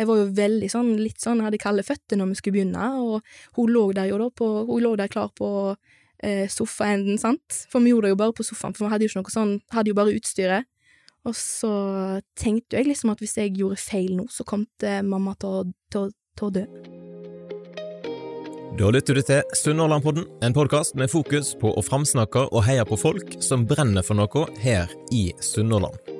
jeg var jo veldig sånn, litt sånn, hadde kalde føtter når vi skulle begynne, og hun lå der jo da på, hun lå der klar på eh, sofaenden, sant, for vi gjorde det jo bare på sofaen, for vi hadde jo ikke noe sånn, hadde jo bare utstyret. Og så tenkte jeg liksom at hvis jeg gjorde feil nå, så kom til mamma til å, til, til å dø. Da lytter du til Sunnhordlandpodden, en podkast med fokus på å framsnakke og heie på folk som brenner for noe her i Sunnhordland.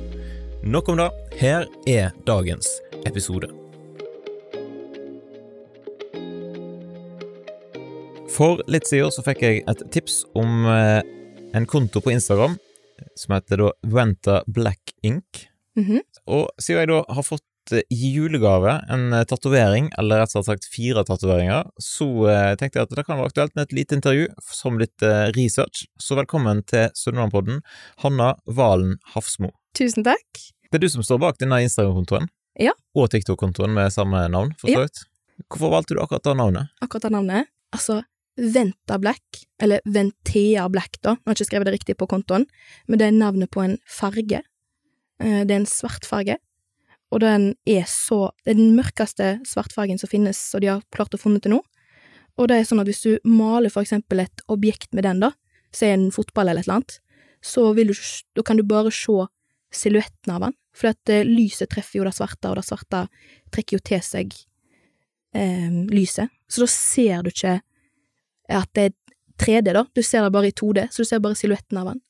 Nok om det. Her er dagens episode. For litt siden så fikk jeg et tips om eh, en konto på Instagram som heter da Venta Black Ink. Mhm. Og siden jeg da har fått eh, i julegave en eh, tatovering, eller rett og slett fire tatoveringer, så tenkte jeg at det kan være aktuelt med et lite intervju som litt research. Så velkommen til Sunnmørpodden, Hanna Valen Hafsmo. Tusen takk. Det er du som står bak denne Instagram-kontoen? Ja. Og TikTok-kontoen med samme navn, for så Ja. Hvorfor valgte du akkurat det navnet? akkurat det navnet. Altså, Venta Black, eller Ventea Black, da, jeg har ikke skrevet det riktig på kontoen, men det er navnet på en farge. Eh, Det er en svart farge, og den er så Det er den mørkeste svartfargen som finnes, og de har klart å funnet til nå. Og det er sånn at hvis du maler for eksempel et objekt med den, da, se en fotball eller et eller annet, så du, da kan du bare se silhuetten av han, for at eh, lyset treffer jo det svarte, og det svarte trekker jo til seg eh, lyset, så da ser du ikke at det er 3D, da. Du ser det bare i 2D, så du ser bare silhuetten av han,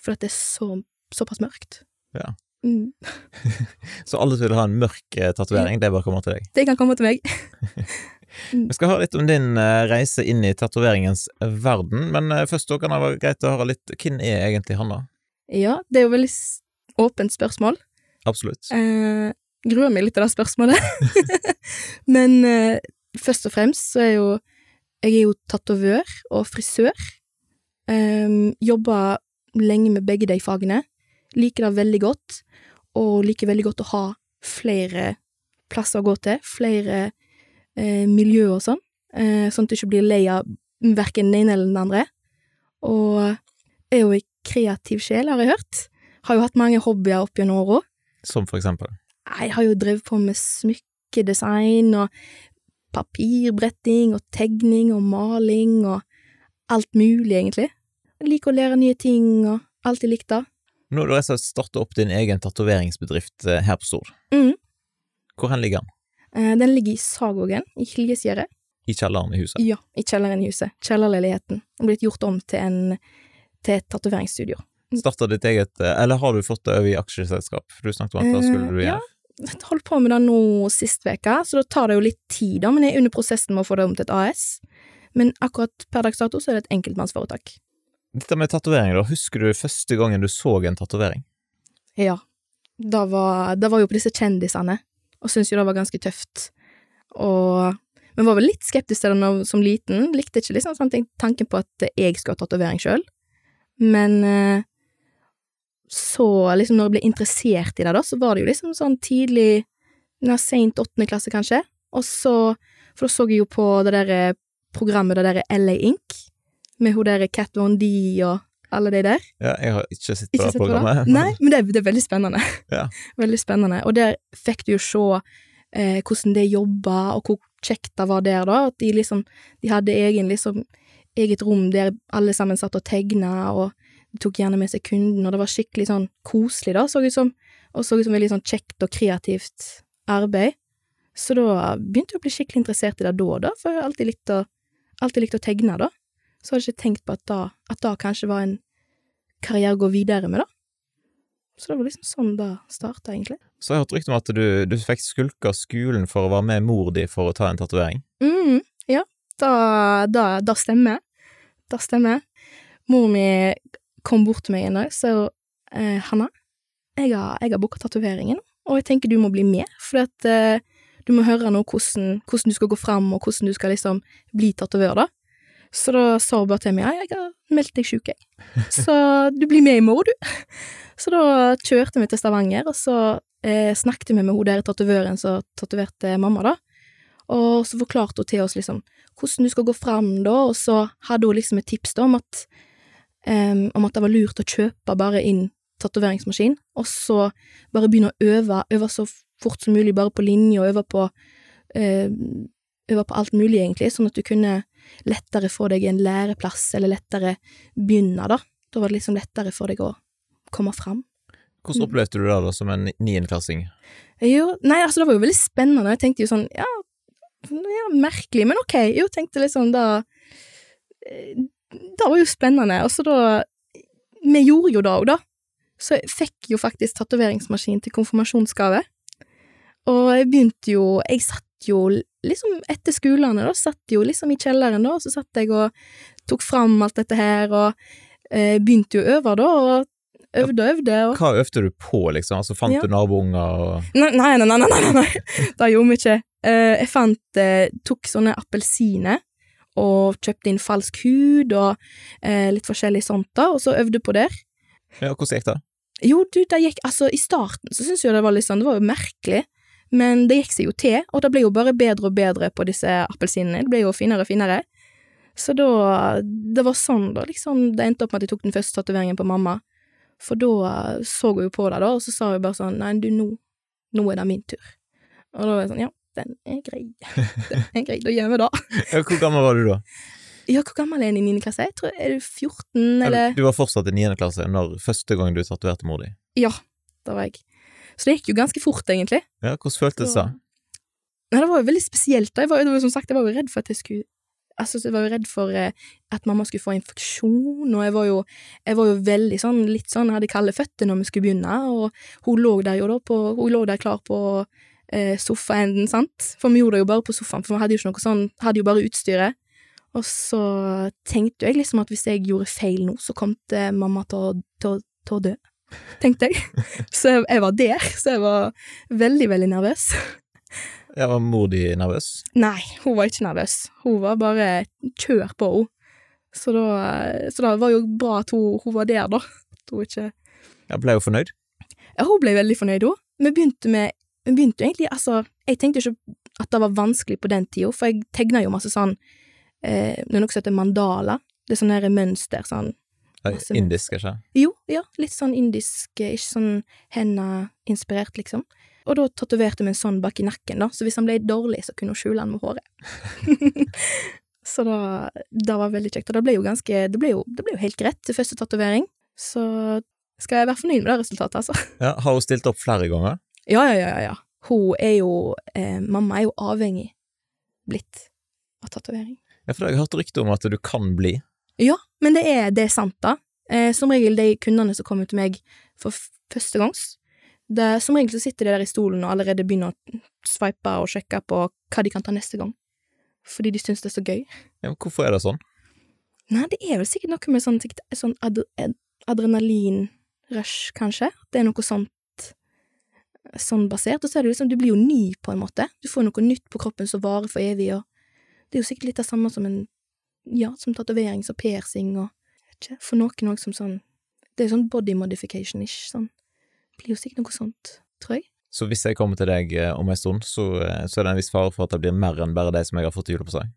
For at det er så, såpass mørkt. Ja. Mm. Så alle som vil ha en mørk eh, tatovering, det bare kommer til deg. Det kan komme til meg. Vi skal høre litt om din eh, reise inn i tatoveringens verden, men først da kan det være greit å høre litt Hvem er egentlig Hanna? Ja, det er jo veldig åpent spørsmål. Absolutt. Eh, gruer meg litt til det spørsmålet. Men eh, først og fremst så er jo Jeg er jo tatovør og frisør. Um, jobber lenge med begge de fagene. Liker det veldig godt, og liker veldig godt å ha flere plasser å gå til. Flere eh, miljøer og sånn. Eh, sånn at du ikke blir lei av verken den ene eller den andre. Og er jo ei kreativ sjel, har jeg hørt. Har jo hatt mange hobbyer opp gjennom åra. Som for eksempel. Jeg har jo drevet på med smykkedesign og papirbretting og tegning og maling og alt mulig, egentlig. Jeg liker å lære nye ting og alltid likt det. Nå har du rett og slett startet opp din egen tatoveringsbedrift eh, her på Stord. Mm. Hvor hen ligger den? Eh, Den ligger i Sagogen, i Hiljesgjerdet. I kjelleren i huset? Ja, i kjelleren i huset. Kjellerleiligheten. Den er blitt gjort om til, en, til et tatoveringsstudio. Starta ditt eget eh, Eller har du fått det over i aksjeselskap? For du snakket om at det skulle du gjøre gjøre. Jeg holdt på med det nå sist veka, så da tar det jo litt tid, da, men jeg er under prosessen med å få det om til et AS. Men akkurat per dags dato så er det et enkeltmannsforetak. Dette med tatovering, da. Husker du første gangen du så en tatovering? Ja. Da var, da var jo på disse kjendisene, og syntes jo det var ganske tøft. Og Men var vel litt skeptisk til det som liten. Likte ikke liksom sånn, tanken på at jeg skulle ha tatovering sjøl. Men eh, så, liksom, når jeg ble interessert i det, da, så var det jo liksom sånn tidlig Seint åttende klasse, kanskje. Og så For da så jeg jo på det derre programmet, det derre LA Ink, med hun derre Cat Von D og alle de der. Ja, jeg har ikke sett på Ikke det sett på det? programmet. Nei, men det er, det er veldig spennende. Ja. Veldig spennende. Og der fikk du jo se eh, hvordan det jobba, og hvor kjekt det var der, da. At de liksom De hadde egen, liksom, eget rom der alle sammen satt og tegna, og de tok gjerne med seg kunden, og det var skikkelig sånn koselig, da, så ut som. Og så ut som veldig sånn kjekt og kreativt arbeid. Så da begynte jeg å bli skikkelig interessert i det da, da, for jeg har alltid likt å, alltid likt å tegne, da. Så hadde jeg ikke tenkt på at da, at da kanskje var en karriere å gå videre med, da. Så det var liksom sånn det starta, egentlig. Så jeg har hørt rykte om at du, du fikk skulka skolen for å være med mor di for å ta en tatovering. mm ja, da, da, da stemmer. Da stemmer. Mor mi kom bort til meg en dag, så eh, Hanna, jeg har, jeg har booka tatoveringen, og jeg tenker du må bli med, for at eh, Du må høre nå hvordan, hvordan du skal gå fram, og hvordan du skal liksom bli tatovør, da. Så da sa hun bare til meg ja, jeg har meldt deg sjuk, jeg. Så du blir med i morgen, du. Så da kjørte vi til Stavanger, og så eh, snakket vi med hun der tatovøren som tatoverte mamma, da. Og så forklarte hun til oss liksom hvordan du skal gå fram, da, og så hadde hun liksom et tips da om at em, om at det var lurt å kjøpe bare inn tatoveringsmaskin, og så bare begynne å øve, øve så fort som mulig bare på linje, og øve på uh, øve på alt mulig, egentlig, sånn at du kunne lettere få deg en læreplass, eller lettere begynne, da. Da var det liksom lettere for deg å komme fram. Hvordan opplevde du det da som en niendeklassing? Jo, nei, altså, det var jo veldig spennende. Jeg tenkte jo sånn, ja, ja, merkelig, men ok. Jo, tenkte liksom da eh, Det var jo spennende. Og så da Vi gjorde jo det òg, da. Så jeg fikk jo faktisk tatoveringsmaskin til konfirmasjonsgave. Og jeg begynte jo Jeg satt jo liksom etter skolene, da, satt jo liksom i kjelleren, da, og så satt jeg og tok fram alt dette her, og eh, begynte jo å øve, da, og øvde og øvde. og... Hva øvde du på, liksom? Altså, fant Ja. du nabounger og Nei, nei, nei, nei, nei, nei, det gjorde vi ikke. Uh, jeg fant, uh, tok sånne appelsiner, og kjøpte inn falsk hud, og eh, litt forskjellig sånt da, og så øvde på der. Ja, hvordan gikk det? Jo, du, det gikk, altså, i starten så syntes jeg det var litt sånn, det var jo merkelig, men det gikk seg jo til, og det ble jo bare bedre og bedre på disse appelsinene, det ble jo finere og finere. Så da, det var sånn da, liksom, det endte opp med at jeg tok den første tatoveringen på mamma, for da så hun jo på det da, og så sa hun bare sånn, nei, du, nå, nå er det min tur. Og da var jeg sånn, ja, den er grei, den er grei, da gjør vi det. Hvor gammel var du da? Ja, hvor gammel er en i 9. klasse? Jeg tror, er du 14, eller? Du var fortsatt i niende klasse når første gang du tatoverte mor di. Ja, det var jeg. Så det gikk jo ganske fort, egentlig. Ja, hvordan føltes det? Nei, det var jo veldig spesielt. Jeg var, jo som sagt, jeg var jo redd for at jeg skulle Altså, jeg var jo redd for eh, at mamma skulle få infeksjon, og jeg var jo, jeg var jo veldig sånn, litt sånn, jeg hadde kalde føtter når vi skulle begynne, og hun lå der jo da på, hun lå der klar på eh, sofaenden, sant, for vi gjorde det jo bare på sofaen, for vi hadde jo ikke noe sånn, hadde jo bare utstyret, og så tenkte jeg liksom at hvis jeg gjorde feil nå, så kom til mamma til å, til, til å dø, tenkte jeg. Så jeg, jeg var der, så jeg var veldig, veldig nervøs. Jeg var mor di nervøs? Nei, hun var ikke nervøs. Hun var bare kjør på, hun. Så da, så da var jo bra at hun, hun var der, da. At hun ikke Ja, ble hun fornøyd? Ja, hun ble veldig fornøyd, hun. Vi begynte med Vi begynte jo egentlig Altså, jeg tenkte ikke at det var vanskelig på den tida, for jeg tegna jo masse sånn eh, noe som heter mandala. Det er sånn her mønster, sånn Indisk, ikke? Jo, ja, litt sånn indisk, eh, ikke sånn henda-inspirert, liksom. Og da tatoverte vi en sånn bak i nakken, da, så hvis han ble dårlig, så kunne hun skjule han med håret. så da, det var veldig kjekt, og det ble jo ganske, det ble jo, det ble jo helt greit til første tatovering, så skal jeg være fornøyd med det resultatet, altså. Ja, Har hun stilt opp flere ganger? Ja, ja, ja, ja. Hun er jo, eh, mamma er jo avhengig blitt av tatovering. Ja, for jeg har hørt rykte om at du kan bli. Ja, men det er, det er sant, da. Eh, som regel de kundene som kommer til meg for første gangs, det, som regel så sitter de der i stolen og allerede begynner å sveipe og sjekke på hva de kan ta neste gang. Fordi de syns det er så gøy. Ja, men hvorfor er det sånn? Nei, det er vel sikkert noe med sånn, sånn ad, ad, adrenalinrush, kanskje. Det er noe sånt sånn basert. Og så er det liksom, du blir jo ny, på en måte. Du får noe nytt på kroppen som varer for evig, og det er jo sikkert litt det samme som en ja, som tatovering og piercing og ikke, For noen òg som sånn Det er sånn body modification-ish, sånn. Det blir jo sikkert noe sånt, tror jeg. Så hvis jeg kommer til deg eh, om en stund, så, eh, så er det en viss fare for at det blir mer enn bare det som jeg har fått i julepresang?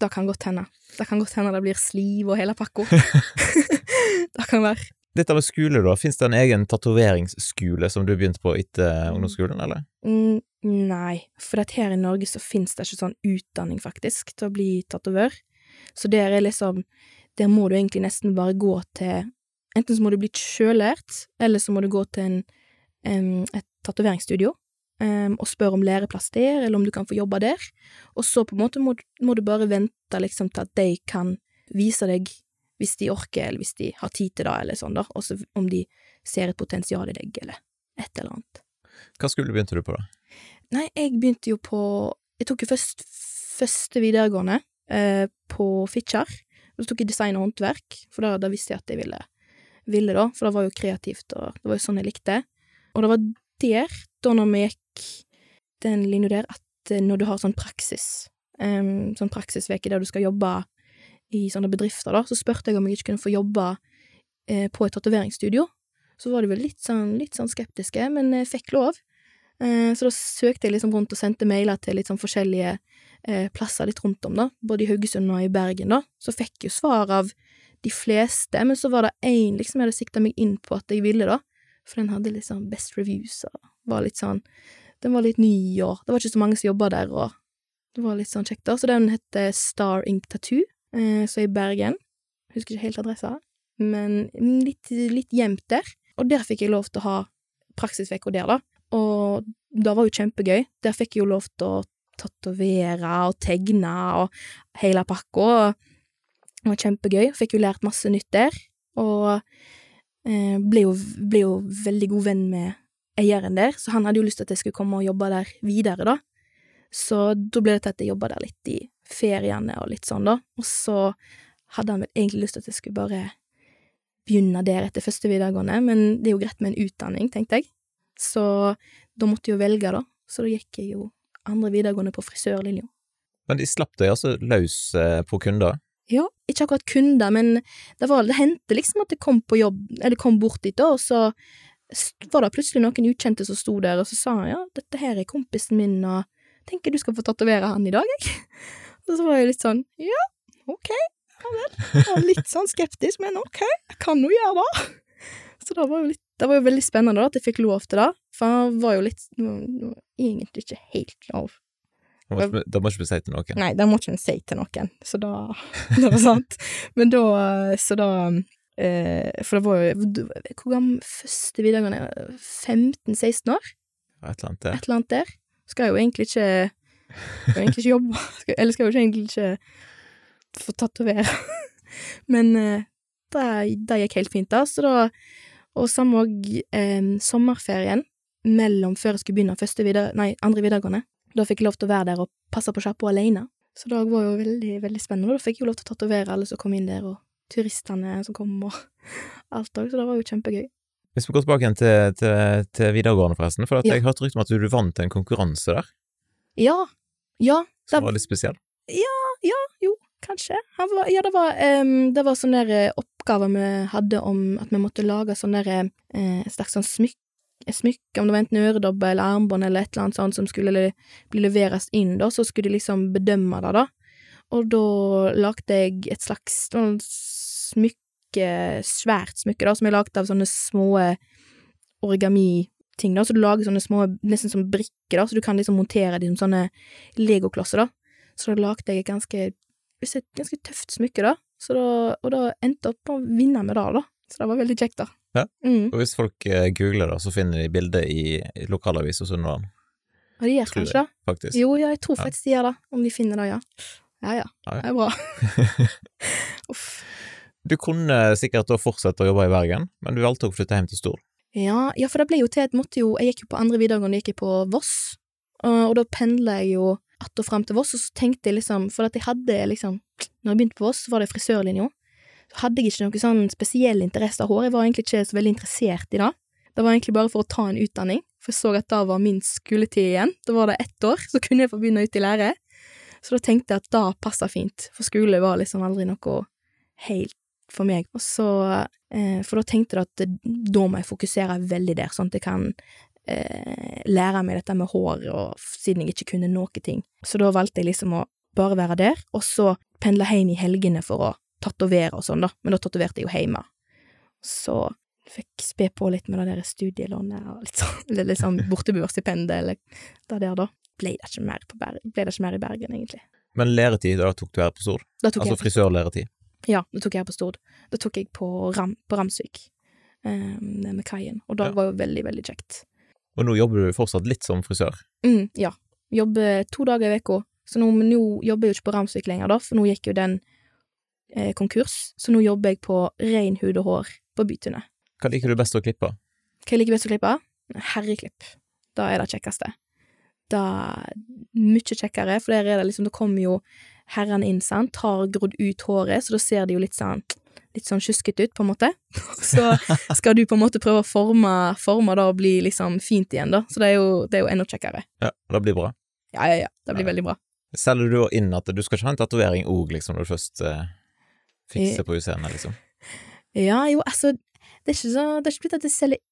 Det kan godt hende. Det kan godt hende det blir sliv og hele pakka. det kan være. Dette med skole, da. Fins det en egen tatoveringsskole som du begynte på etter ungdomsskolen, eller? Mm, nei, for her i Norge så finnes det ikke sånn utdanning, faktisk, til å bli tatovør. Så der er liksom Der må du egentlig nesten bare gå til Enten så må du bli sjøllært, eller så må du gå til en, en, et tatoveringsstudio um, og spørre om læreplass der, eller om du kan få jobbe der. Og så på en måte må, må du bare vente liksom til at de kan vise deg hvis de orker, eller hvis de har tid til det, eller sånn, da. også om de ser et potensial i deg, eller et eller annet. Hva skole begynte du på, da? Nei, jeg begynte jo på Jeg tok jo først første videregående eh, på Fitjar. Så tok jeg design og håndverk, for da, da visste jeg at jeg ville, ville da, for det var jo kreativt, og det var jo sånn jeg likte. Og det var der, da når vi gikk den linja der at eh, når du har sånn praksis, um, sånn praksisveke der du skal jobbe i sånne bedrifter, da, så spurte jeg om jeg ikke kunne få jobbe eh, på et tatoveringsstudio. Så var de vel litt sånn, litt sånn skeptiske, men jeg fikk lov. Eh, så da søkte jeg liksom rundt og sendte mailer til litt sånn forskjellige eh, plasser litt rundt om, da, både i Haugesund og i Bergen, da. Så fikk jeg jo svar av de fleste, men så var det én liksom jeg hadde sikta meg inn på at jeg ville, da, for den hadde litt sånn best reviews og var litt sånn Den var litt ny, og det var ikke så mange som jobba der, og det var litt sånn kjekt, da. Så den heter Star Ink Tattoo, eh, så i Bergen. Husker ikke helt adressa, men litt, litt gjemt der. Og der fikk jeg lov til å ha praksisveka der, da. Og det var jo kjempegøy. Der fikk jeg jo lov til å tatovere og tegne og hele pakka. Det var kjempegøy. Fikk jo lært masse nytt der. Og eh, ble, jo, ble jo veldig god venn med eieren der, så han hadde jo lyst til at jeg skulle komme og jobbe der videre, da. Så da ble det til at jeg jobba der litt i feriene og litt sånn, da. Og så hadde han vel egentlig lyst til at jeg skulle bare begynne der etter første videregående, men det er jo greit med en utdanning, tenkte jeg. Så da måtte jeg jo velge, da. Så da gikk jeg jo andre videregående på frisørlinja. Men de slapp deg altså løs eh, på kunder? Ja, ikke akkurat kunder, men det, var, det hendte liksom at jeg kom på jobb, eller kom bort dit, da, og så var det plutselig noen ukjente som sto der, og så sa han ja, dette her er kompisen min, og tenker du skal få tatovere han i dag, jeg. Og så var jeg litt sånn ja, ok, ja vel. Var litt sånn skeptisk, men ok, jeg kan jo gjøre det. Så det var jo litt det var jo veldig spennende da, at jeg fikk lov til det, for han var jo litt egentlig ikke helt lov. Da må ikke vi si til noen. Nei, det må ikke en si til noen, så da Det var sant. Men da Så da eh, For det var jo Hvor gammel første videregående 15-16 år? Et eller annet der. Et eller annet der. Skal jo egentlig ikke Skal jo egentlig ikke jobbe, eller skal jo ikke egentlig ikke få tatovere. Men eh, det, det gikk helt fint, da, så da og samme òg eh, sommerferien mellom før jeg skulle begynne første videre, nei, andre videregående. Da fikk jeg lov til å være der og passe på sjappa alene. Så det var jo veldig, veldig spennende. Da fikk jeg jo lov til å tatovere alle som kom inn der, og turistene som kom, og alt òg. Så det var jo kjempegøy. Hvis vi går tilbake igjen til, til, til videregående, forresten, for Ja. jeg hørte rykte om at du vant en konkurranse der, Ja. Ja. som var litt spesiell. Ja, ja, jo, kanskje. Han var, ja, det var, um, det var sånne der eh, oppgaver vi hadde om at vi måtte lage sånne der, uh, slags sånn smykke smykke, om det var enten øredobbe eller armbånd eller et eller annet sånt som skulle le, bli leveres inn, da, så skulle de liksom bedømme det, da. Og da lagde jeg et slags sånn smykke, svært smykke, da, som jeg lagde av sånne små origami-ting, da, så du lager sånne små, nesten som brikker, da, så du kan liksom montere de som sånne legoklosser, da. Så da lagde jeg et ganske, et ganske tøft smykke, da, så da, og da endte jeg opp med å vinne med det, da. Så det var veldig kjekt, da. Ja. Mm. Og hvis folk eh, googler da, så finner de bildet i, i lokalavisa Sunnhordland, Ja, de gjør kanskje det? faktisk. Jo, ja, jeg tror faktisk de gjør det, om de finner det, ja. Ja, ja. Ja, ja. Det er bra. Uff. Du kunne sikkert da fortsette å jobbe i Bergen, men du valgte å flytte hjem til Stord. Ja, ja, for det ble jo til at måtte jo Jeg gikk jo på andre videregående, gikk jeg på Voss, og, og da pendla jeg jo att og fram til Voss, og så tenkte jeg liksom For at jeg hadde liksom Når jeg begynte på Voss, så var det frisørlinja. Så hadde jeg ikke noe sånn spesiell interesse av hår, jeg var egentlig ikke så veldig interessert i det. Det var egentlig bare for å ta en utdanning, for jeg så at da var min skoletid igjen. Da var det ett år, så kunne jeg få begynne ut i lære. Så da tenkte jeg at det passa fint, for skole var liksom aldri noe helt for meg. Og så, eh, for da tenkte jeg at da må jeg fokusere veldig der, sånn at jeg kan eh, lære meg dette med hår, og siden jeg ikke kunne noe ting. Så da valgte jeg liksom å bare være der, og så pendle hjem i helgene for å tatovere og sånn, da. Men da tatoverte jeg jo hjemme. Så fikk spe på litt med det der studielånet og litt sånn, eller litt sånn borteboerstipendet, eller det der, da. Ble det ikke mer, på Ber ble det ikke mer i Bergen, egentlig. Men læretid, da tok du her på Stord? Altså frisørlæretid? Ja, det tok jeg på Stord. Det tok jeg på, Ram, på Ramsvik, nede med kaien, og det Ja. var jo veldig, veldig kjekt. Og nå jobber du fortsatt litt som frisør? Mm, ja. Jobber to dager i uka. Så nå, nå jobber jeg jo ikke på Ramsvik lenger, da, for nå gikk jo den eh, konkurs. Så nå jobber jeg på ren hud og hår på Bytunet. Hva liker du best å klippe? Hva jeg liker best å klippe? Herreklipp. Da er det kjekkeste. Da mye kjekkere, for der er det liksom, Det kommer jo herrene inn, sant, tar grodd ut håret, så da ser de jo litt sånn litt sånn sjuskete ut, på en måte. Så skal du på en måte prøve å forme, forme det og bli liksom fint igjen, da. Så det er jo, det er jo enda kjekkere. Ja, det blir bra. Ja, ja, ja. Det blir Ja. veldig bra. Selger du inn at du skal ikke ha en tatovering òg, liksom, når du først eh, fikser på utseendet, liksom? Ja, jo, altså, det er ikke så Det er ikke blitt at jeg selger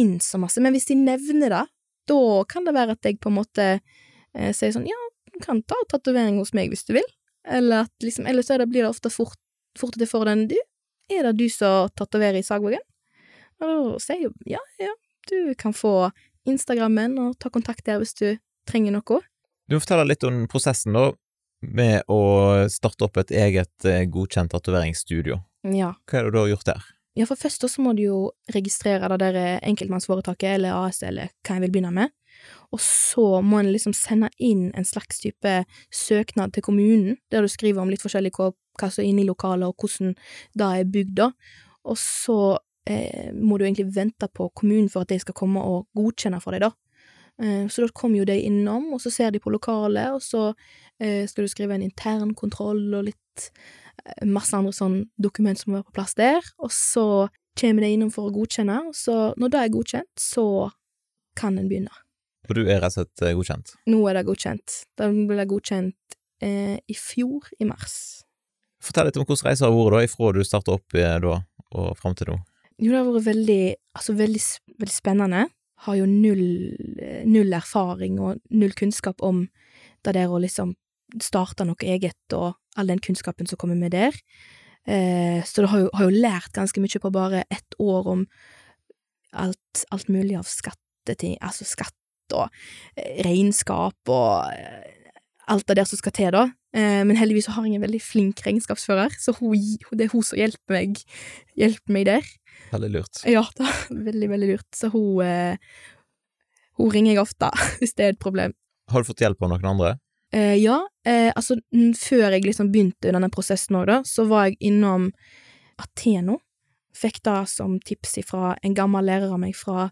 inn så masse, men hvis de nevner det, da kan det være at jeg på en måte eh, sier sånn, ja, kan ta tatovering hos meg hvis du vil, eller at liksom, eller så er det, blir det ofte fort, fort at jeg får den, du, er det du som tatoverer i Sagvågen? Og da sier jeg jo, ja, ja, du kan få Instagrammen og ta kontakt der hvis du trenger noe. Du må fortelle litt om prosessen, da, med å starte opp et eget eh, godkjent tatoveringsstudio. Ja. Hva er det du har gjort der? Ja, for først så må du jo registrere det der enkeltmannsforetaket, eller AS, eller hva jeg vil begynne med. Og så må en liksom sende inn en slags type søknad til kommunen, der du skriver om litt forskjellig hva, hva som er inne i lokalet, og hvordan det er bygd, da. Og så eh, må du egentlig vente på kommunen for at de skal komme og godkjenne for deg, da. Eh, så da kommer jo de innom, og så ser de på lokalet, og så eh, skal du skrive en intern kontroll og litt eh, masse andre sånn dokument som må være på plass der, og så kommer de innom for å godkjenne, og så når det er godkjent, så kan en begynne. For du er rett og slett eh, godkjent. Nå er det godkjent. Det ble godkjent eh, i fjor, i mars. Fortell litt om hvordan reisen har vært da, ifra du starta opp eh, da, og fram til nå. Jo, det har vært veldig, altså veldig, veldig spennende. Har jo null, eh, null erfaring og null kunnskap om det der å liksom starte noe eget, og all den kunnskapen som kommer med der. Eh, så det har jo, har jo lært ganske mye på bare ett år om alt, alt mulig av skatteting, altså skatt og eh, regnskap og eh, alt det der som skal til, da. Eh, men heldigvis har jeg en veldig flink regnskapsfører, så det er hun som hjelper meg, hjelper meg der. Veldig lurt. Ja, er veldig, veldig lurt. Så hun Hun ringer jeg ofte hvis det er et problem. Har du fått hjelp av noen andre? Eh, ja, eh, altså før jeg liksom begynte denne prosessen òg, da, så var jeg innom Ateno. Fikk det som tips fra en gammel lærer av meg fra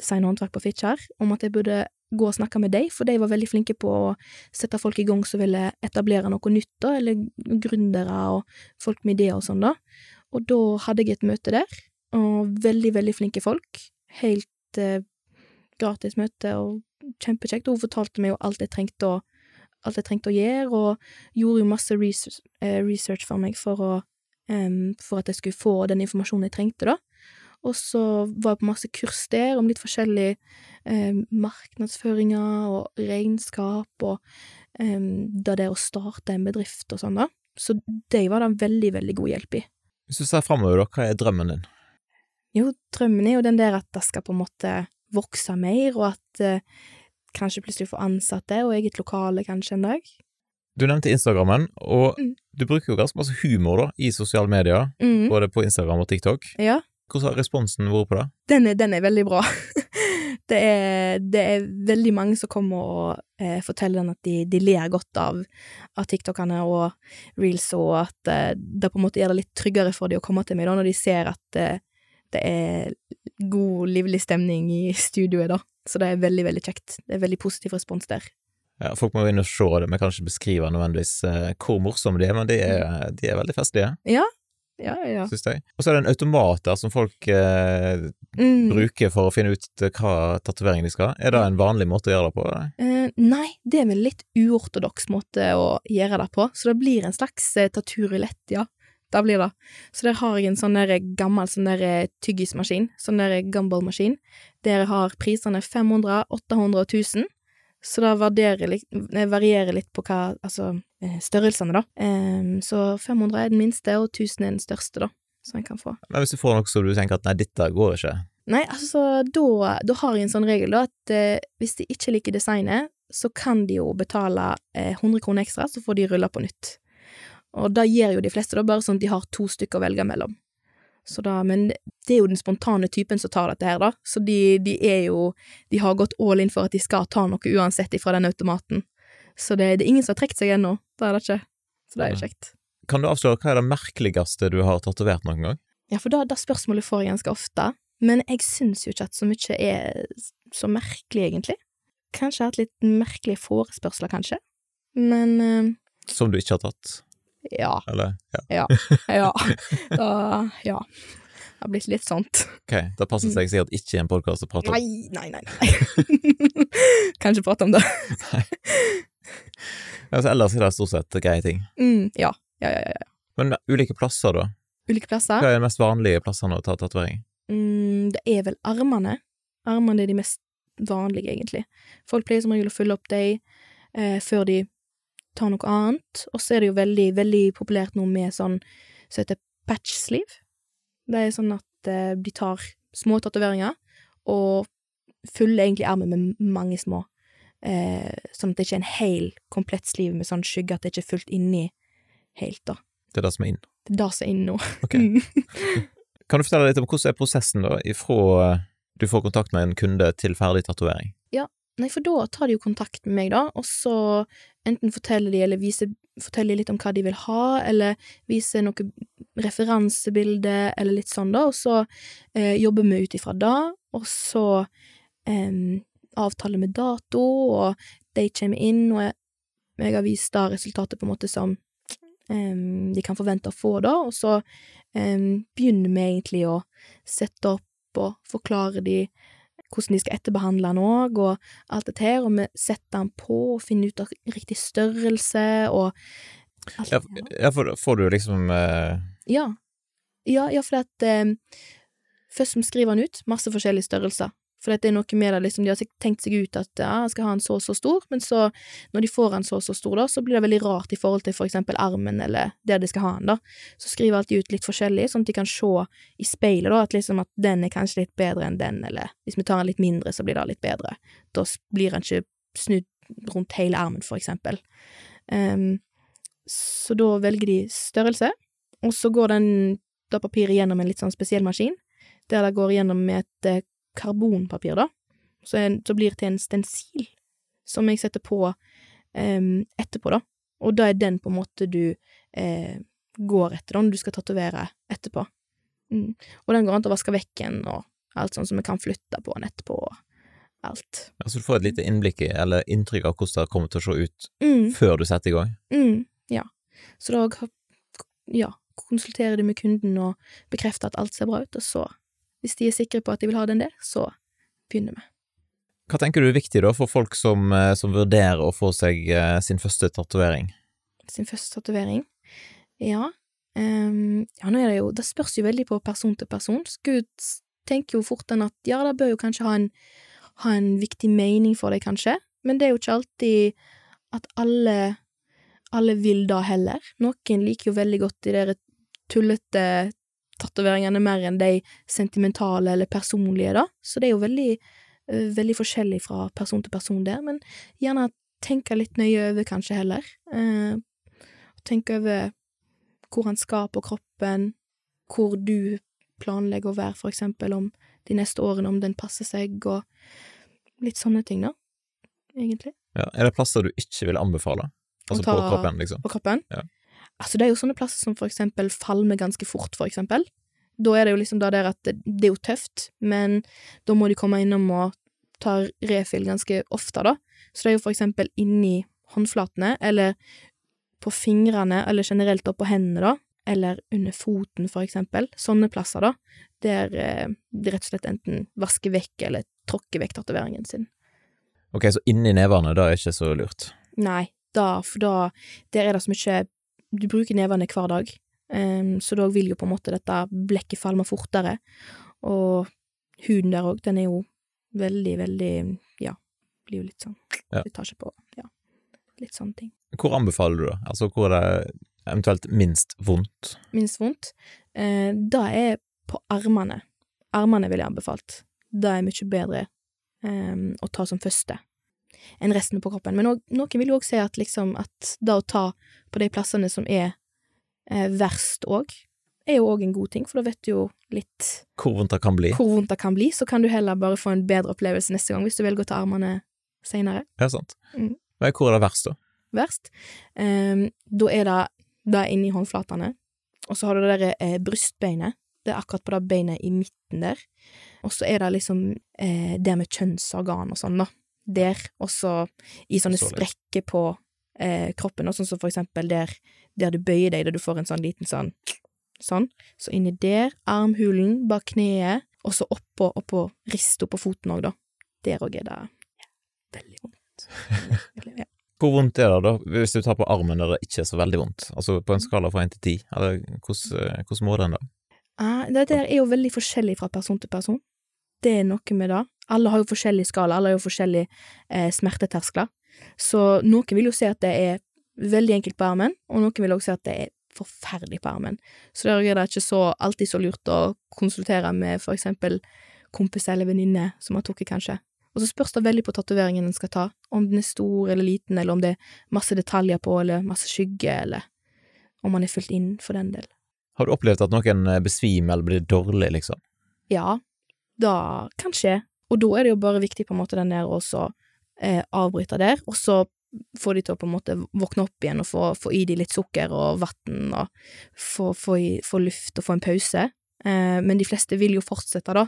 design og håndverk på Fitjar, om at jeg burde gå og snakke med dem, for de var veldig flinke på å sette folk i gang som ville etablere noe nytt, da, eller gründere og folk med ideer og sånn, da. Og da hadde jeg et møte der, og veldig, veldig flinke folk. Helt eh, gratis møte, og kjempekjekt. Hun fortalte meg jo alt jeg trengte å, alt jeg trengte å gjøre, og gjorde jo masse research, eh, research for meg for å um, for at jeg skulle få den informasjonen jeg trengte, da. Og så var jeg på masse kurs der om litt forskjellig eh, markedsføringer og regnskap og da det der å starte en bedrift og sånn, da. Så det var det veldig, veldig god hjelp i. Hvis du ser framover, da, hva er drømmen din? Jo, drømmen er jo den der at det skal på en måte vokse mer, og at eh, kanskje plutselig få ansatte og eget lokale kanskje en dag. Du nevnte Instagrammen, og Mm. du bruker jo ganske masse humor da, i sosiale medier, Mm. både på Instagram og TikTok. Ja, Hvordan har responsen vært på det? den er, den er veldig bra. det, er, det er veldig mange som kommer og eh, forteller den at de, de ler godt av, av TikTokene og reels, og at eh, det på en måte gjør det litt tryggere for dem å komme til meg da, når de ser at eh, det er god, livlig stemning i studioet, da. Så det er veldig, veldig kjekt. Det er veldig positiv respons der. Ja, folk må jo inn og se det, vi kan ikke beskrive nødvendigvis eh, hvor morsomme de er, men de er, de er veldig festlige, Ja, ja, ja. syns jeg. Og så er det en automat der som folk eh, Mm. bruker for å finne ut eh, hva tatovering de skal ha. Er det en vanlig måte å gjøre det på? Eh, nei, det er en litt uortodoks måte å gjøre det på, så det blir en slags eh, taturulett, ja. Det blir det. Så der har jeg en sånn der gammel sånn der eh, tyggismaskin, sånn der gumball-maskin, der jeg har prisene 500, 800 og 1000. Så da varierer eh, varierer litt på hva, altså, eh, størrelsene, da. Em, så 500 er den minste, og 1000 er den største, da, som jeg kan få. Men hvis du får noe som du tenker at nei, dette går ikke, Nei, altså, da, da har jeg en sånn regel, da, at eh, hvis de ikke liker designet, så kan de jo betale eh, 100 kroner ekstra, så får de rulla på nytt. Og da gjør jo de fleste, da, bare sånn at de har to stykker å velge mellom. Så da, men det er jo den spontane typen som tar dette her, da, så de, de er jo De har gått all in for at de skal ta noe uansett ifra den automaten. Så det, det er ingen som har trukket seg ennå, det er det ikke. Så det er jo kjekt. Kan du avsløre hva er det merkeligste du har tatovert noen gang? Ja, for da, det spørsmålet får jeg ganske ofte, men jeg syns jo ikke at så mye er så merkelig, egentlig. Kanskje jeg har hatt litt merkelige forespørsler, kanskje, men uh, Som du ikke har tatt? Ja. Eller ja. Ja. Da, ja. Det har blitt litt sånt. Ok, Da passer det seg sikkert ikke i en podkast å prate om Nei, nei, nei. nei. kan ikke prate om det. Nei. Altså, ellers er det stort sett greie ting. Mm, ja. Ja, ja, ja. Men ulike plasser, da? Ulike plasser? Hva er de mest vanlige plassene å ta tatovering? Mm, det er vel armene. Armene er de mest vanlige, egentlig. Folk pleier som regel å fylle opp dem eh, før de tar noe annet. Og så er det jo veldig, veldig populært nå med sånn som så heter patch sleeve. Det er sånn at eh, de tar små tatoveringer og fyller egentlig armen med mange små. Eh, sånn at det ikke er en hel, komplett sleeve med sånn skygge, at det ikke er fullt inni helt, da. Det er det som er inn? Det er det som er inn nå. Ok. kan du fortelle litt om hvordan er prosessen, da, ifra eh, du får kontakt med en kunde til ferdig tatovering? Ja, nei, for da tar de jo kontakt med meg, da, og så enten forteller de eller viser forteller litt om hva de vil ha, eller viser noe referansebilde, eller litt sånn, da, og så eh, jobber vi ut ifra det, og så eh, avtaler vi dato, og de kommer inn, og jeg, jeg har vist da resultatet på en måte som eh, de kan forvente å få, da, og så begynner vi egentlig å sette opp og forklare de hvordan de skal etterbehandle den òg, og alt dette her, og vi setter den på og finner ut av riktig størrelse og alt, ja, ja, for får du liksom uh... Ja. Ja, ja, for at um, Først skriver han ut masse forskjellige størrelser, for det er noe med det, liksom, de har tenkt seg ut at ja, jeg skal ha en så og så stor, men så, når de får en så og så stor, da, så blir det veldig rart i forhold til for eksempel armen eller der de skal ha den, da. Så skriver alltid ut litt forskjellig, sånn at de kan se i speilet, da, at liksom at den er kanskje litt bedre enn den, eller hvis vi tar en litt mindre, så blir det litt bedre. Da blir den ikke snudd rundt hele armen, for eksempel. Um, så da velger de størrelse, og så går den da papiret gjennom en litt sånn spesiell maskin, der det går gjennom med et eh, karbonpapir, da, så, en, så blir det til en stensil som jeg setter på um, etterpå, da. Og da er den på en måte du eh, går etter, da, når du skal tatovere etterpå. Mm. Og den går an til å vaske vekk igjen, og alt sånn som vi kan flytte på den etterpå, og alt. Ja, så du får et lite innblikk i, eller inntrykk av hvordan det kommer til å se ut mm. før du setter i gang? Mm, ja. Så da, ja, konsulterer du med kunden og bekrefter at alt ser bra ut, og så hvis de er sikre på at de vil ha den der, så begynner vi. Hva tenker du er viktig da for folk som, eh, som vurderer å få seg eh, sin første tatovering? Sin første tatovering? Ja. Um, ja, nå er det jo Det spørs jo veldig på person til person. Gud tenker jo fort at ja, det bør jo kanskje ha en, ha en viktig mening for deg, kanskje, men det er jo ikke alltid at alle alle vil da heller. Noen liker jo veldig godt de der tullete tatoveringene mer enn de sentimentale eller personlige, da. Så det er jo veldig, uh, veldig forskjellig fra person til person der, men gjerne tenke litt nøye over, kanskje, heller. Uh, tenke over hvor han skal på kroppen, hvor du planlegger å være, for eksempel, om de neste årene, om den passer seg, og litt sånne ting, da, egentlig. Ja, Er det plasser du ikke vil anbefale? Altså på kroppen, liksom? På kroppen? Ja. Altså, det er jo sånne plasser som for eksempel falmer ganske fort, for eksempel. Da er det jo liksom det der at det, det er jo tøft, men da må de komme innom og ta refill ganske ofte, da. Så det er jo for eksempel inni håndflatene, eller på fingrene, eller generelt oppå hendene, da. Eller under foten, for eksempel. Sånne plasser, da. Der eh, de rett og slett enten vasker vekk eller tråkker vekk tatoveringen sin. Ok, så inni nevene, da er ikke så lurt? Nei, da, for da Der er det så mye du bruker nevene hver dag, um, så da vil jo på en måte dette blekket falme fortere. Og huden der òg, den er jo veldig, veldig Ja, blir jo litt sånn ja. slitasje på. Ja, litt sånne ting. Hvor anbefaler du det? Altså, hvor er det eventuelt minst vondt? Minst vondt? Eh, det er på armene. Armene ville jeg anbefalt. Det er mye bedre um, å ta som første enn resten på kroppen. Men noen vil jo òg si at liksom at det å ta på de plassene som er eh, verst òg, er jo òg en god ting, for da vet du jo litt Hvor vondt det kan bli. Hvor vondt det kan bli, så kan du heller bare få en bedre opplevelse neste gang, hvis du velger å ta armene seinere. Ja, sant. Mm. Men hvor er det verst, da? Verst? Um, da er det det inni håndflatene, og så har du det derre eh, brystbeinet. Det er akkurat på det beinet i midten der. Og så er det liksom eh, det med kjønnsorgan og sånn, da der, og så i sånne sprekker på eh, kroppen, og sånn som for eksempel der, der du bøyer deg, der du får en sånn liten sånn Sånn. Så inni der, armhulen, bak kneet, og så oppå, oppå rista på foten òg, da. Der òg er det ja, veldig vondt. Veldig, ja. Hvor vondt er det da, hvis du tar på armen der det ikke er så veldig vondt? Altså på en skala fra én til ti, eller hvordan, hvordan må den da? Ah, det der er jo veldig forskjellig fra person til person. Det er noe med det. Alle har jo forskjellig skala, alle har jo forskjellige eh, smerteterskler. Så noen vil jo si at det er veldig enkelt på armen, og noen vil også si at det er forferdelig på armen. Så der er det ikke så, alltid så lurt å konsultere med for eksempel kompis eller venninne som har tatt kanskje. Og så spørs det veldig på tatoveringen en skal ta, om den er stor eller liten, eller om det er masse detaljer på, eller masse skygge, eller om man er fulgt inn for den del. Har du opplevd at noen besvimer eller blir dårlig, liksom? Ja, da kan skje, og da er det jo bare viktig på en måte den der å eh, avbryte der, og så få de til å på en måte våkne opp igjen og få, få i de litt sukker og vann og få, få, i, få, luft og få en pause. Eh, men de fleste vil jo fortsette, da.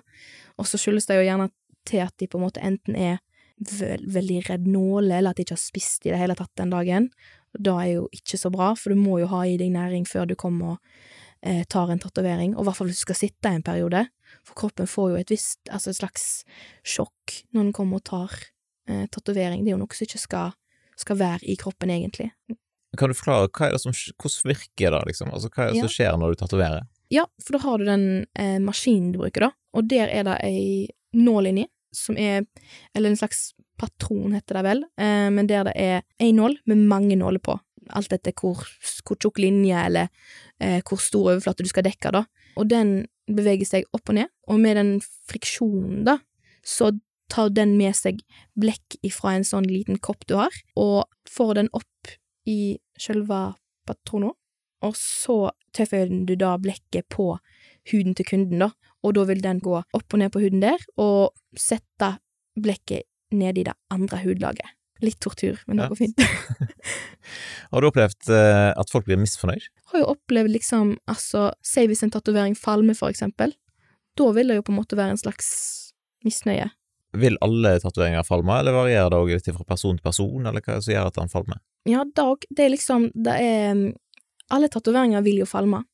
Og så skyldes det jo gjerne til at de på en måte enten er ve veldig redd nåle, eller at de ikke har spist i det hele tatt den dagen. Da er jo ikke så bra, for du må jo ha i deg næring før du kommer og eh, tar en tatovering, og i hvert fall hvis du skal sitte en periode, for kroppen får jo et visst, altså et slags sjokk når den kommer og tar eh, tatovering. Det er jo noe som ikke skal skal være i kroppen, egentlig. Kan du forklare, hva er det som, hvordan virker det, liksom? Altså, hva er det ja. som skjer når du tatoverer? Ja, for da har du den eh, maskinen du bruker, da, og der er det ei nål inni, som er Eller en slags patron, heter det vel, eh, men der det er én nål med mange nåler på. Alt etter hvor, hvor tjukk linje eller eh, hvor stor overflate du skal dekke, da. Og den beveger seg opp og ned, og med den friksjonen, da, så tar den med seg blekk ifra en sånn liten kopp du har, og får den opp i sjølve patronen, og så tøffer du da blekket på huden til kunden, da, og da vil den gå opp og ned på huden der, og sette blekket ned i det andre hudlaget. Litt tortur, men det går fint. har du opplevd uh, at folk blir misfornøyd? Har jo opplevd liksom, altså, si hvis en tatovering falmer, for eksempel, da vil det jo på en måte være en slags misnøye. Vil alle tatoveringer falme, eller varierer det òg ut fra person til person, eller hva er det som gjør at den falmer? Ja, dag, det er liksom Det er mm, Alle tatoveringer vil jo falme,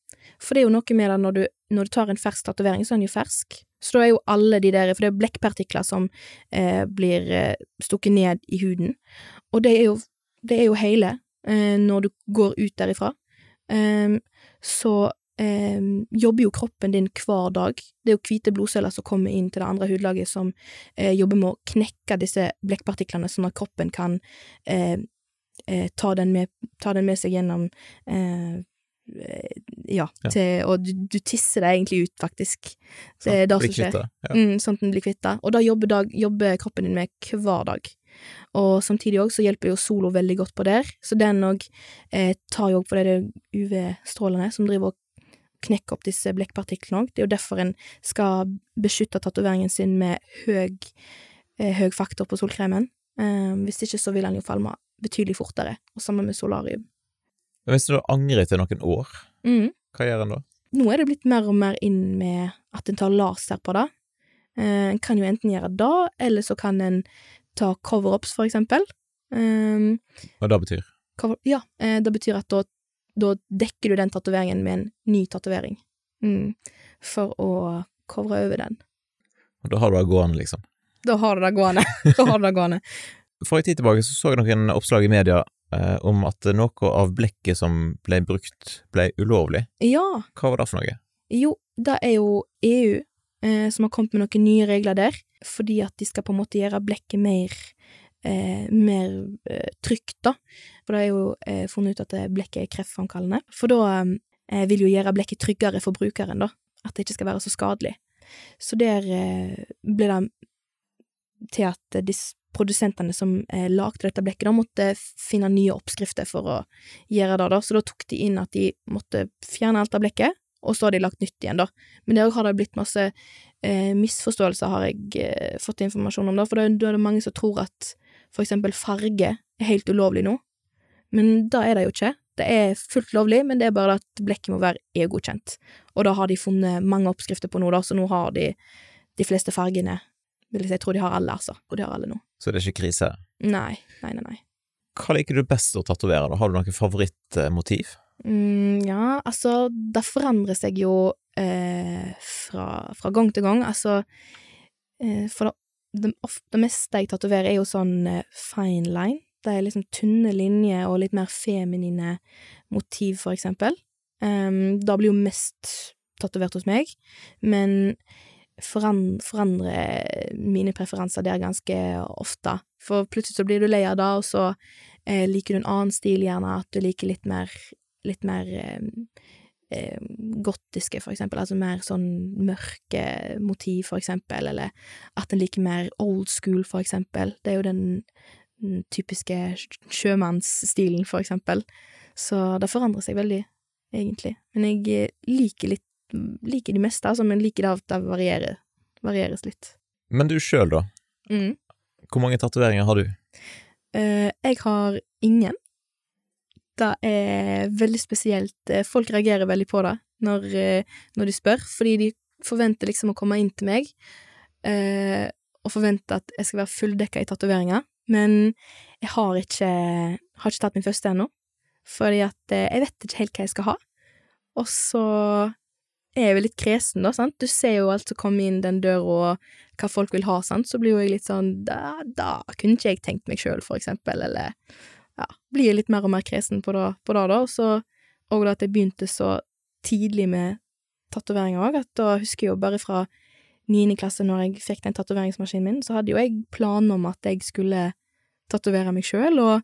for det er jo noe med det når du, når du tar en fersk tatovering, så er den jo fersk. Så da er jo alle de der For det er blekkpartikler som eh, blir eh, stukket ned i huden, og det er jo, det er jo hele eh, når du går ut derifra. Um, så eh, jobber jo kroppen din hver dag. Det er jo hvite blodceller som kommer inn til det andre hudlaget, som eh, jobber med å knekke disse blekkpartiklene, sånn at kroppen kan eh, eh ta, den med, ta, den med, seg gjennom eh, ja, til, og du, du, tisser deg egentlig ut, faktisk. Det er det som skjer. Ja. Mm, sånn at den blir kvitt det. Og da jobber, jobber, kroppen din med hver dag. Og samtidig òg så hjelper jo Solo veldig godt på der, så den òg eh, tar jo òg på det UV-strålene som driver og knekke opp disse blekkpartiklene òg. Det er jo derfor en skal beskytte tatoveringen sin med høy, eh, høy faktor på solkremen. Eh, hvis ikke så vil den jo falme betydelig fortere, og sammen med solarium. Hvis du angrer etter noen år, mm. hva gjør en da? Nå er det blitt mer og mer inn med at en tar laser på det. Eh, en kan jo enten gjøre det, eller så kan en ta cover-ups, for eksempel. Um, Hva det betyr? Cover, ja, eh, det betyr at da da dekker du den tatoveringen med en ny tatovering. Mm. For å covre over den. Og da har du det gående, liksom? Da har du det gående. da har du det gående. For en tid tilbake så, så jeg noen oppslag i media eh, om at noe av blekket som ble brukt, ble ulovlig. Ja. Hva var det for noe? Jo, det er jo EU eh, som har kommet med noen nye regler der, fordi at de skal på en måte gjøre blekket mer eh, mer eh, trygt, da. For det er jo eh, funnet ut at eh, blekket er kreftframkallende. For da eh, vil jo gjøre blekket tryggere for brukeren, da. At det ikke skal være så skadelig. Så der eh, ble det til at disse produsentene som lagde dette blekket, da måtte finne nye oppskrifter for å gjøre det, da. Så da tok de inn at de måtte fjerne alt av blekket, og så har de lagt nytt igjen, da. Men det har det blitt masse eh, misforståelser, har jeg eh, fått informasjon om, da, for da er det mange som tror at for eksempel farge er helt ulovlig nå, men da er det jo ikke. Det er fullt lovlig, men det er bare at blekket må være EU-godkjent, og da har de funnet mange oppskrifter på noe, da, så nå har de de fleste fargene, vil jeg si, jeg tror de har alle, altså, og de har alle nå. Så det er ikke krise? Nei, nei, nei, nei. hva liker du best å tatovere, da? Har du noe favorittmotiv? Mm, ja, altså, det forandrer seg jo eh, fra, fra gang til gang. Altså, eh, for det, det, ofte, det meste jeg tatoverer, er jo sånn eh, fine line. Det er liksom tynne linjer og litt mer feminine motiv, for eksempel. Um, da blir jo mest tatovert hos meg, men foran, forandrer mine preferanser der ganske ofte. For plutselig så blir du lei av det, og så eh, liker du en annen stil, gjerne at du liker litt mer litt mer eh, eh, gotiske, for eksempel, altså mer sånn mørke motiv, for eksempel, eller at en liker mer old school, for eksempel. Det er jo den, typiske sjømannsstilen, for eksempel. Så det forandrer seg veldig, egentlig. Men jeg eh, liker litt liker de meste, altså, men liker det at det varierer, varieres litt. Men du sjøl, da? Mm. Hvor mange tatoveringer har du? Uh, jeg har ingen. Det er veldig spesielt. Eh, Folk reagerer veldig på det når, eh, når de spør, fordi de forventer liksom å komme inn til meg eh, og forventer at jeg skal være fulldekka i tatoveringer, men jeg har ikke, har ikke tatt min første ennå, fordi at eh, jeg vet ikke helt hva jeg skal ha. Og så er jeg jo litt kresen, da, sant. Du ser jo alt som kommer inn den døra, og hva folk vil ha, sant, så blir jo jeg litt sånn Da, da kunne ikke jeg tenkt meg sjøl, for eksempel, eller ja, blir litt mer og mer kresen på det, på det da, så og det at jeg begynte så tidlig med tatoveringer òg, at da husker jeg jo bare fra niende klasse, når jeg fikk den tatoveringsmaskinen min, så hadde jo jeg planer om at jeg skulle tatovere meg sjøl, og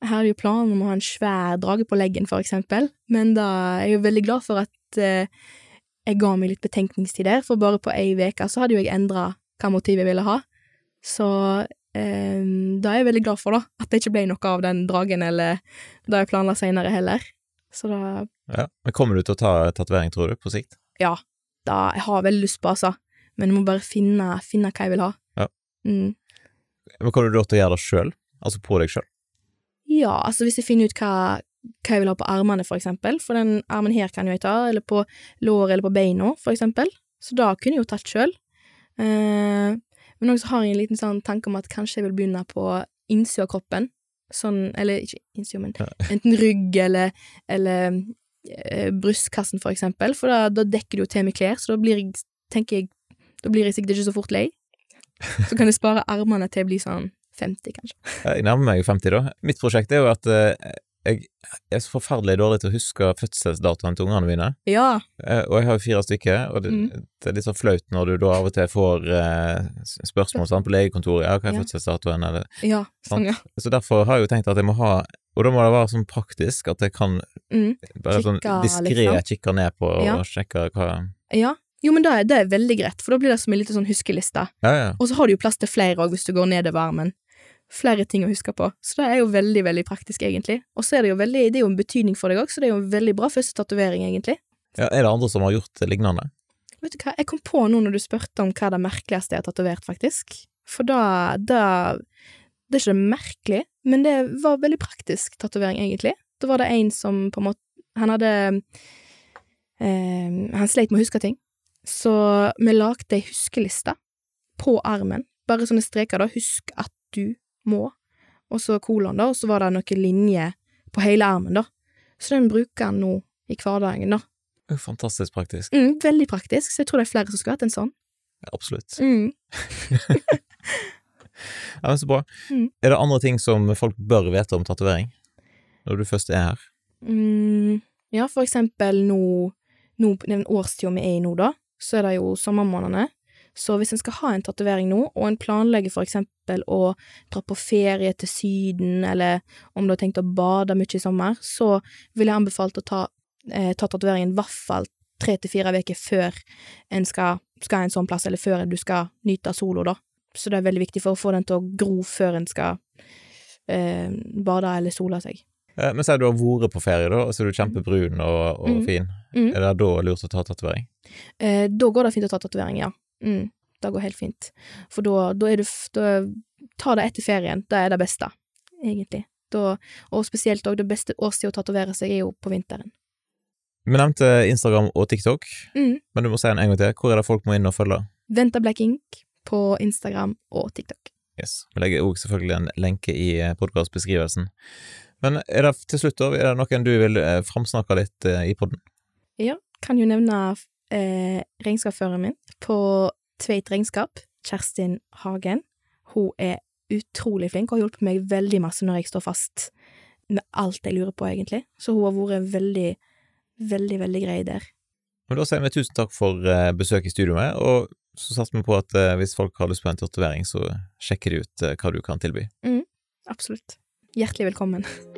jeg hadde jo planer om å ha en svær drage på leggen, for eksempel, men da er jeg jo veldig glad for at eh, jeg ga meg litt betenkningstid der, for bare på ei uke så hadde jo jeg endra hva motiv jeg ville ha. Så da er jeg veldig glad for, da, at det ikke ble noe av den dragen, eller det jeg planla seinere heller. Så da Ja. Men kommer du til å ta tatovering, tror du, på sikt? Ja, da Jeg har veldig lyst på, altså, men jeg må bare finne, finne hva jeg vil ha. Ja. Mm. Men kommer du da til å gjøre det sjøl? Altså på deg sjøl? Ja, altså hvis jeg finner ut hva, hva jeg vil ha på armene, for eksempel, for den armen her kan jo jeg ta, eller på låret eller på beina, for eksempel, så da kunne jeg jo tatt sjøl. Eh, men også har jeg en liten sånn tanke om at kanskje jeg vil begynne på innsida av kroppen, sånn, eller ikke innsida, men enten rygg eller, eller eh, brystkassen, for eksempel, for da, da dekker det jo til med klær, så da blir jeg, tenker jeg, da blir jeg sikkert ikke så fort lei. Så kan jeg spare armene til jeg blir sånn 50, kanskje. Jeg nærmer meg jo 50, da. Mitt prosjekt er jo at eh, jeg er så forferdelig dårlig til å huske fødselsdatoen til ungene mine. Ja. Eh, Og jeg har jo fire stykker, og det, Mm. det er litt sånn flaut når du da av og til får eh, spørsmål sant, på legekontoret. Ja, hva er Ja. fødselsdatoen? Eller Ja, sånn, ja. Så derfor har jeg jo tenkt at jeg må ha Og da må det være sånn praktisk at jeg kan Mm. bare sånn diskré liksom. kikke ned på og Ja. sjekke hva Ja. Jo, men det er, det er veldig greit, for da blir det som en liten sånn huskeliste. Ja, ja. Og så har du jo plass til flere òg, hvis du går nedover armen. Flere ting å huske på. Så det er jo veldig, veldig praktisk, egentlig. Og så er det jo veldig, det er jo en betydning for deg òg, så det er jo en veldig bra første tatovering, egentlig. ja. Er det andre som har gjort lignende? Vet du hva, jeg kom på nå når du spurte om hva det merkeligste jeg har tatovert, faktisk. For da, da Det er ikke det merkelig, men det var veldig praktisk tatovering, egentlig. Da var det en som på en måte Han hadde eh, Han sleit med å huske ting. Så vi lagde ei huskeliste på armen. Bare sånne streker, da. Husk at du må. Og så kolon, da. Og så var det noen linjer på hele armen, da. Så den bruker han nå i hverdagen, da. Fantastisk praktisk. Mm, veldig praktisk, så jeg tror det er flere som skulle hatt en sånn. Ja, absolutt. Mm. Ja, men Så bra. Mm. Er det andre ting som folk bør vite om tatovering, når du først er her? Mm, ja, for eksempel nå, nå den årstida vi er i nå, da, så er det jo sommermånedene. Så hvis en skal ha en tatovering nå, og en planlegger for eksempel å dra på ferie til Syden, eller om du har tenkt å bade mye i sommer, så vil jeg anbefalt å ta, eh, ta tatoveringen i hvert fall tre til fire uker før en skal, skal en sånn plass, eller før du skal nyte solo, da. Så det er veldig viktig for å få den til å gro før en skal eh, bade eller sole seg. Eh, Men sier du har vært på ferie, da, og så er du kjempebrun og, og Mm. fin. Mm. Er det da lurt å ta tatovering? Eh, da går det fint å ta tatovering, ja. Mm, det går helt fint. For da, da er du da, Ta det etter ferien. Det er det beste, egentlig. Da, og spesielt òg det beste årstida å tatovere seg er jo på vinteren. Vi nevnte Instagram og TikTok, Mm. men du må si den en gang til. Hvor er det folk må inn og følge? Venta Black Ink på Instagram og TikTok. Yes. Vi legger òg selvfølgelig en lenke i podkastbeskrivelsen. Men er det til slutt, da, er det noen du vil eh, framsnakke litt eh, i podden? Ja, kan jo nevne eh, regnskapsføreren min på Tveit Regnskap, Kjerstin Hagen. Hun er utrolig flink og har hjulpet meg veldig masse når jeg står fast med alt jeg lurer på, egentlig. Så hun har vært veldig, veldig, veldig grei der. Men da sier vi tusen takk for besøket besøk i studioet, og så satser vi på at eh, hvis folk har lyst på en tatovering, så sjekker de ut eh, hva du kan tilby. Mm, absolutt. Hjertelig velkommen.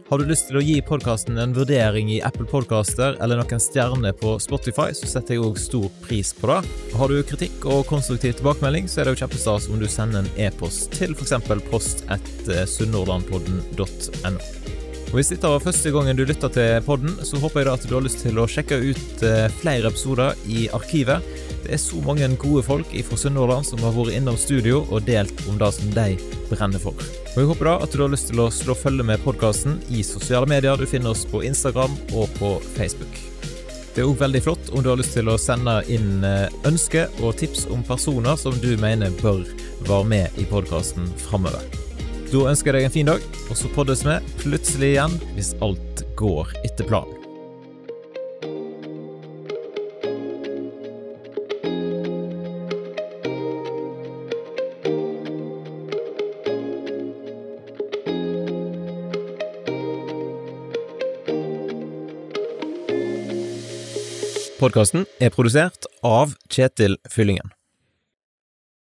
Har du lyst til å gi podkasten en vurdering i Apple Podcaster eller noen stjerner på Spotify, så setter jeg òg stor pris på det. Har du kritikk og konstruktiv tilbakemelding, så er det jo kjempestas om du sender en e-post til f.eks. post etter sunnhordlandpodden.no. Og Hvis dette var første gangen du lytta til podden, så håper jeg da at du har lyst til å sjekke ut eh, flere episoder i arkivet. Det er så mange gode folk fra Sunnhordland som har vært innom studio og delt om det som de brenner for. Og Jeg håper da at du har lyst til å slå følge med podkasten i sosiale medier. Du finner oss på Instagram og på Facebook. Det er òg veldig flott om du har lyst til å sende inn eh, ønsker og tips om personer som du mener bør være med i podkasten framover. Da ønsker jeg deg en fin dag, og så poddes vi plutselig igjen hvis alt går etter planen. Podkasten er produsert av Kjetil Fyllingen.